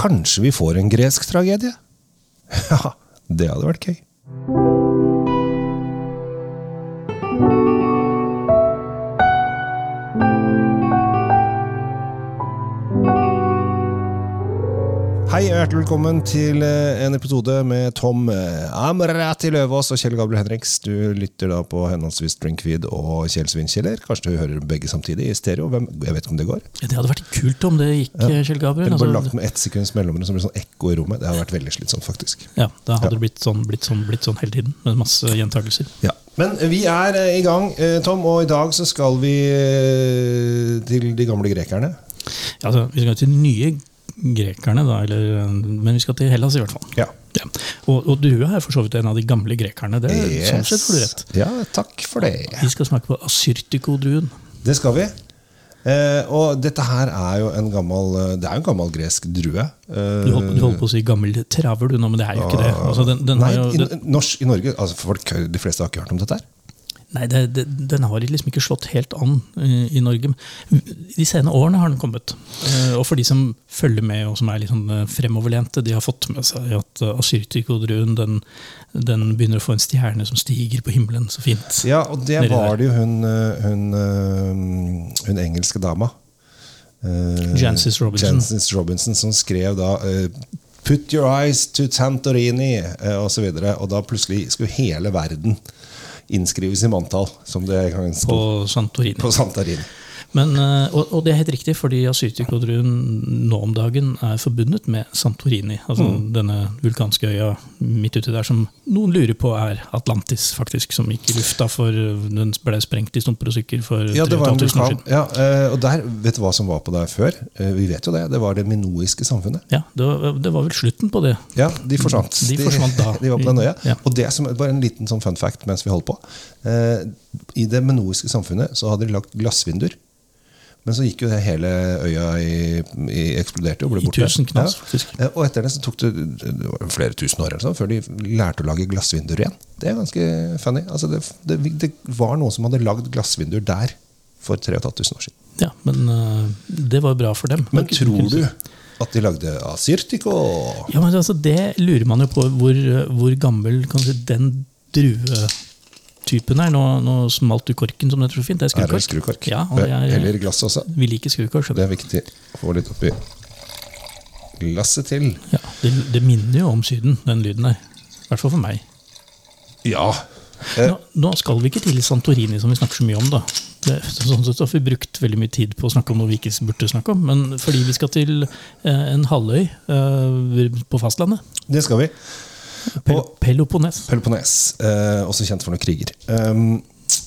kanskje vi får en gresk tragedie? Ja, det hadde vært gøy. Hjertelig velkommen til eh, en episode med Tom eh, Amrati Løvaas og Kjell Gabriel Henriks. Du lytter da på henholdsvis Drinkweed og Kjell Svinkjeller. Kanskje du hører begge samtidig i stereo. Hvem, jeg vet ikke om det går. Det hadde vært kult om det gikk, Kjell Gabriel. Eller bare Altså, lagt med ett sekunds mellomrom så blir det sånn ekko i rommet. Det hadde vært veldig slitsomt, faktisk. ja, da hadde Ja. det blitt sånn, blitt, sånn, blitt sånn hele tiden, med masse gjentakelser. Ja. Men vi er eh, i gang, eh, Tom, og i dag så skal vi eh, til de gamle grekerne. Ja, altså, vi skal til nye grekerne, da, eller, men vi skal til Hellas i hvert fall. Ja. Ja. Og, og du er for så vidt en av de gamle grekerne. Det, Sånn sett får du rett. Ja, takk for det. Vi skal smake på asyrtiko-druen. Det skal vi. Eh, og dette her er jo en gammel eh, Det er jo en gammel gresk drue. Eh, Du holdt, du holdt på å si gammel traver, du nå, men det er jo ikke det. Altså, den, den Nei, jo, i, norsk, i Norge altså folk, De fleste har ikke hørt om dette her. Nei, det, det, den har liksom ikke slått helt an i, i Norge. De senere årene har den kommet. Eh, Og for de som følger med og som er litt sånn eh, fremoverlente, de har fått med seg at asyrtikodruen den, den begynner å få en stjerne som stiger på himmelen. Så fint. Ja, og det var det jo hun, hun, hun engelske dama. Jancis Robinson. Jancis Robinson som skrev da Put your eyes to Santorini, osv. og så videre. Og da plutselig skulle hele verden innskrives i manntall, som det kan stå. På Santorini. på Santorini. Men, eh, og, og det er helt riktig, fordi asyrtikodruen nå om dagen er forbundet med Santorini. Altså Mm. denne vulkanske øya midt uti der som noen lurer på er Atlantis, faktisk. Som gikk i lufta for Den ble sprengt i stumper og stykker for Ja, det var en 3500 år siden. Ja, eh, og der, vet du hva som var på der før? Eh, Vi vet jo det. Det var det minoiske samfunnet. Ja, det var, det var vel slutten på det. Ja, de forsvant. De forsvant da. De var på den øya. Ja. Og det som bare en liten sånn fun fact mens vi holder på. I det menoiske samfunnet så hadde de lagt glassvinduer. Men så gikk jo det hele øya i, i eksploderte og ble I tusen knas, faktisk. Ja. Og etter det så tok det, det flere tusen år eller sånn, før de lærte å lage glassvinduer igjen. Det er ganske funny. Altså det, det, det var noen som hadde lagd glassvinduer der for 3500 år siden. Ja, Men øh, det var bra for dem. Men tror du at de lagde asyrtiko? Ja, men altså, Det lurer man jo på hvor, hvor gammel si, den druetypen her. Nå, nå smalt du korken, som det heter så fint. Det er Er det skrukork. skrukork? Ja, og det er, Heller glass også. vi liker skrukork. Det er viktig å få litt oppi glasset til. Ja, det, det minner jo om Syden, den lyden der. I hvert fall for meg. Ja. Eh, Nå, nå skal vi ikke til Santorini, som vi snakker så mye om. da. Det, sånn sett har vi brukt veldig mye tid på å snakke om noe vi ikke burde snakke om. Men fordi vi skal til eh, en halvøy eh, på fastlandet. det skal vi. Pel Peloponnes. Peloponnes, eh, også kjent for noen kriger. Um,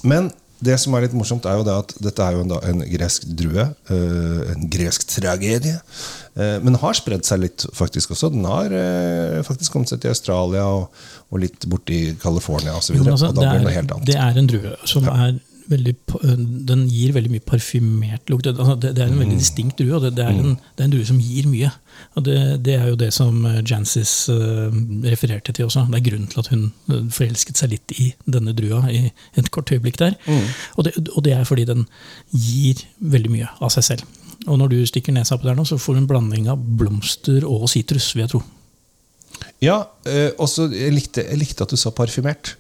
men det som er litt morsomt, er jo det at dette er jo en, en gresk drue. eh, en gresk tragedie. Eh, men har spredd seg litt, faktisk også. Den har eh, faktisk kommet seg til Australia og, og litt borti California osv. Altså, det, er, det er en drue som er veldig Den gir veldig mye parfymert lukt. Det, altså, det, det er en Mm. veldig distinkt drue, og det, det, er en, det er en drue som gir mye. Og det, det er jo det som eh, Jancis uh, refererte til også. Det er grunnen til at hun eh, forelsket seg litt i denne drua i et kort øyeblikk der. Mm. Og, det, og det er fordi den gir veldig mye av seg selv. Og når du stikker nesa på der nå, så får du en blanding av blomster og sitrus, vil jeg tro. Ja, øh, også jeg likte, jeg likte at du sa parfymert.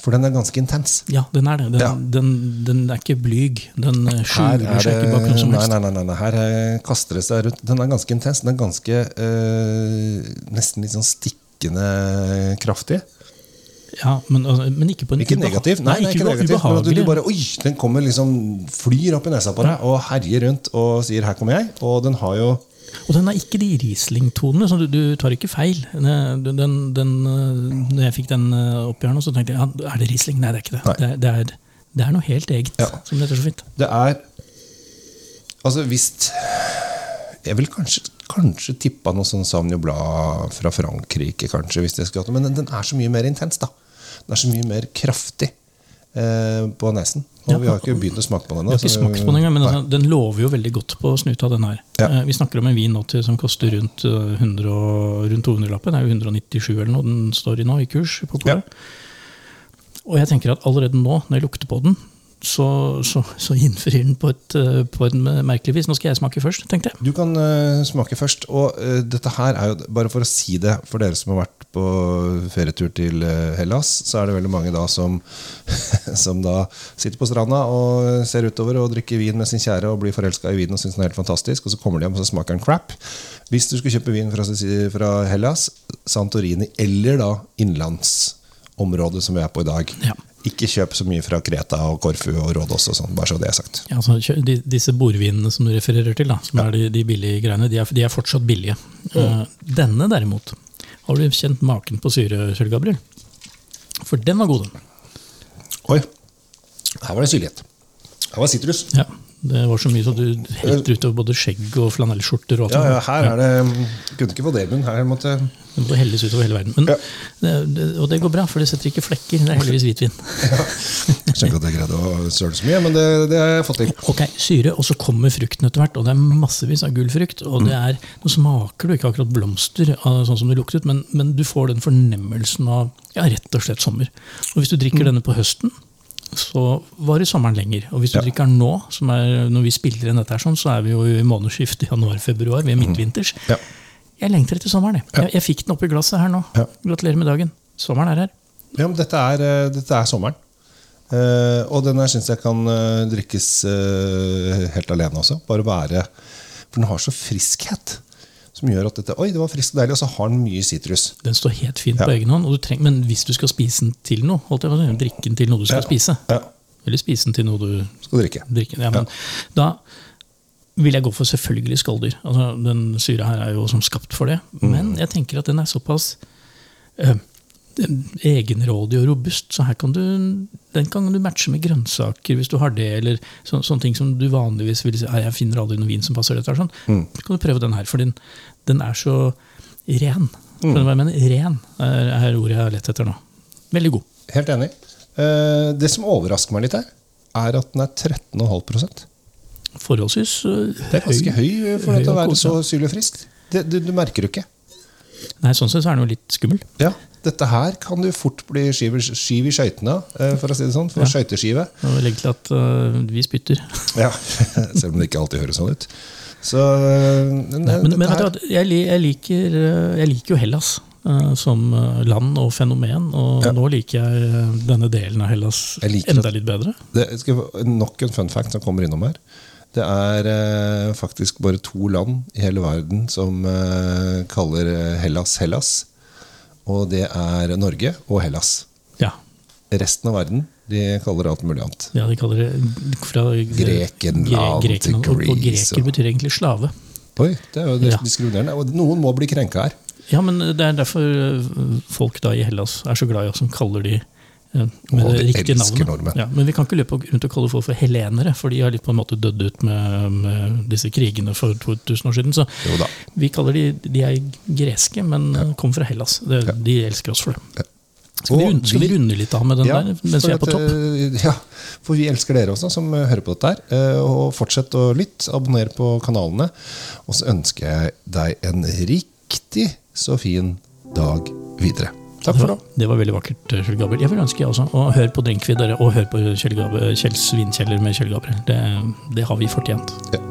For den er ganske intens. Ja, den er det. Den, Ja. den, den er ikke blyg. Den eh, skjuler er seg ikke bak noe som helst. nei, nei, nei, nei. Her eh, kaster det seg rundt. Den er ganske intens. Den er ganske øh, Nesten litt sånn stikkende kraftig. Ja, men, altså, men ikke på en Ikke negativ. Nei, nei, ikke ube- negativ du, du bare, Oi! Den kommer liksom flyr opp i nesa på deg og herjer rundt og sier 'her kommer jeg'. Og den har jo Og den har ikke de Riesling-tonene, så du, du tar ikke feil. Den, den, den, eh, når jeg fikk den eh, opp i hjernen, så tenkte jeg ja, er det Riesling? Nei, det er ikke det. Det er, det, er, det er noe helt eget, Ja. som det heter så fint. Det er Altså, hvis Jeg vil kanskje, kanskje tippa noe sånn Sauvignon Blad fra Frankrike, kanskje, hvis det skulle hatt. Men den, den er så mye mer intens, da. Den er så mye mer kraftig på nesen. Og Ja, vi har ikke begynt å smake på den ennå. den men Nei. altså, den lover jo veldig godt på snuta, den her. Ja. Eh, Vi snakker om en vin nå til som koster rundt, eh, 100, rundt 200-lappen. Det er jo 197 eller noe den står i nå, i kurs på ja. Og jeg tenker at allerede nå, når jeg lukter på den, så, så, så innfrir den på et, eh, på et merkelig vis. Nå skal jeg smake først, tenkte jeg. Du kan uh, smake først. Og uh, dette her er jo, bare for å si det for dere som har vært på ferietur til eh, Hellas, så er det veldig mange da som, som da sitter på stranda og ser utover og drikker vin med sin kjære og blir forelska i vinen og syns den er helt fantastisk, og så kommer de hjem og så smaker den crap. Hvis du skulle kjøpe vin fra, fra Hellas, Santorini eller da innlandsområdet som vi er på i dag, Ja. ikke kjøp så mye fra Kreta og Korfu og Rådås og sånn, bare så det er sagt. Ja, altså, de, disse bordvinene som du refererer til, da, som er de, de billige greiene, de er, de er fortsatt billige. Eh, denne derimot, har du kjent maken på syre, Kjell Gabriel? For den var god, den. Oi, her var det syrlighet. Her var sitrus. Ja, det var så mye så du helte utover både skjegg og flanellskjorter. og alt Ja, ja, her er det mm, Kunne ikke få det, men her måtte Det må helles utover hele verden. Men, Ja. det, og det går bra, for det setter ikke flekker. Det er heldigvis hvitvin. Jeg skjønner ikke at jeg greide å søle så mye, men det, det har jeg fått til. Ok, syre, og så kommer frukten etter hvert, og det er massevis av gullfrukt. Og det er, nå smaker du ikke akkurat blomster, sånn som det luktet, men, men du får den fornemmelsen av ja, rett og slett sommer. Og hvis du drikker denne på høsten, så varer sommeren lenger. Og hvis du Ja. drikker den nå, som er, når vi spiller inn dette, her sånn, så er vi jo i månedsskiftet januar-februar. Vi er midtvinters. Ja. Jeg lengter etter sommeren. Jeg, jeg, jeg fikk den oppi glasset her nå. Gratulerer med dagen. Sommeren er her. Ja, men dette er, eh, dette er sommeren. Uh, og den her syns jeg kan eh, drikkes uh, helt alene også. Bare være For den har så friskhet. Som gjør at dette Oi, det var friskt og deilig. Og så har den mye sitrus. Den står helt fint Ja. på egen hånd. Og du trenger, men hvis du skal spise den til noe, holdt jeg på drikke den til noe du skal Ja. spise, Ja, eller spise den til noe du skal drikke. drikke. ja, men Da vil jeg gå for selvfølgelig skalldyr. Altså, den syra her er jo som skapt for det. Mm. Men jeg tenker at den er såpass eh, egenrådig og robust, så her kan du, den kan du matche med grønnsaker hvis du har det, eller så, sånne ting som du vanligvis vil si «Nei, jeg finner aldri noe vin som passer dette. Sånn. Mm. Så kan du prøve den her, for den, den er så ren. Mm. Skjønner du hva jeg mener? Ren er, er ordet jeg har lett etter nå. Veldig god. Helt enig. Eh, det som overrasker meg litt her, er at den er 13,5 Forholdsvis høy. Det er ganske høy for høy å være så syrlig friskt. Det, du, du merker det ikke. Nei, sånn sett så er den jo litt skummel. Ja, Dette her kan du fort bli skiv, skiv i skøytene eh, for å si det sånn. For Ja. skøyteskive. Og vel egentlig at uh, vi spytter. Ja, Selv om det ikke alltid høres sånn ut. Så eh, men, Nei, men, men vet du jeg, jeg, liker, jeg liker jo Hellas som land og fenomen. Og Ja. nå liker jeg denne delen av Hellas enda litt bedre. det skal nok en fun fact som kommer innom her. Det er eh, faktisk bare to land i hele verden som eh, kaller eh, Hellas Hellas. Og det er Norge og Hellas. Ja. Resten av verden de kaller det alt mulig annet. ja, de kaller det fra Grekenland til Grekenland, og, og greker betyr egentlig slave. Oi, det er jo diskriminerende. Og noen må bli krenka her. Ja, men det er derfor øh, folk da i Hellas er så glad i oss som kaller de med Og det riktige navnet. Ja, men vi kan ikke løpe rundt og kalle folk for helenere, for de har litt på en måte dødd ut med, med disse krigene for 2000 år siden. Så vi kaller de De er greske, men kommer fra Hellas. Det, De elsker oss for det. Ja. Skal vi, runde, skal vi runde litt av med den der mens vi er på topp? eh, Ja, for vi elsker dere også, som hører på dette her. Eh, Og fortsett å lytte, abonner på kanalene. Og så ønsker jeg deg en riktig så fin dag videre. Takk Det for var, det var veldig vakkert, eh, Kjell Gabriel. Jeg vil ønske jeg også. Og hør på Drinkvid, dere. Og hør på Kjell Gabriel, Kjells vinkjeller med Kjell Gabriel. Det, det har vi fortjent. Ja.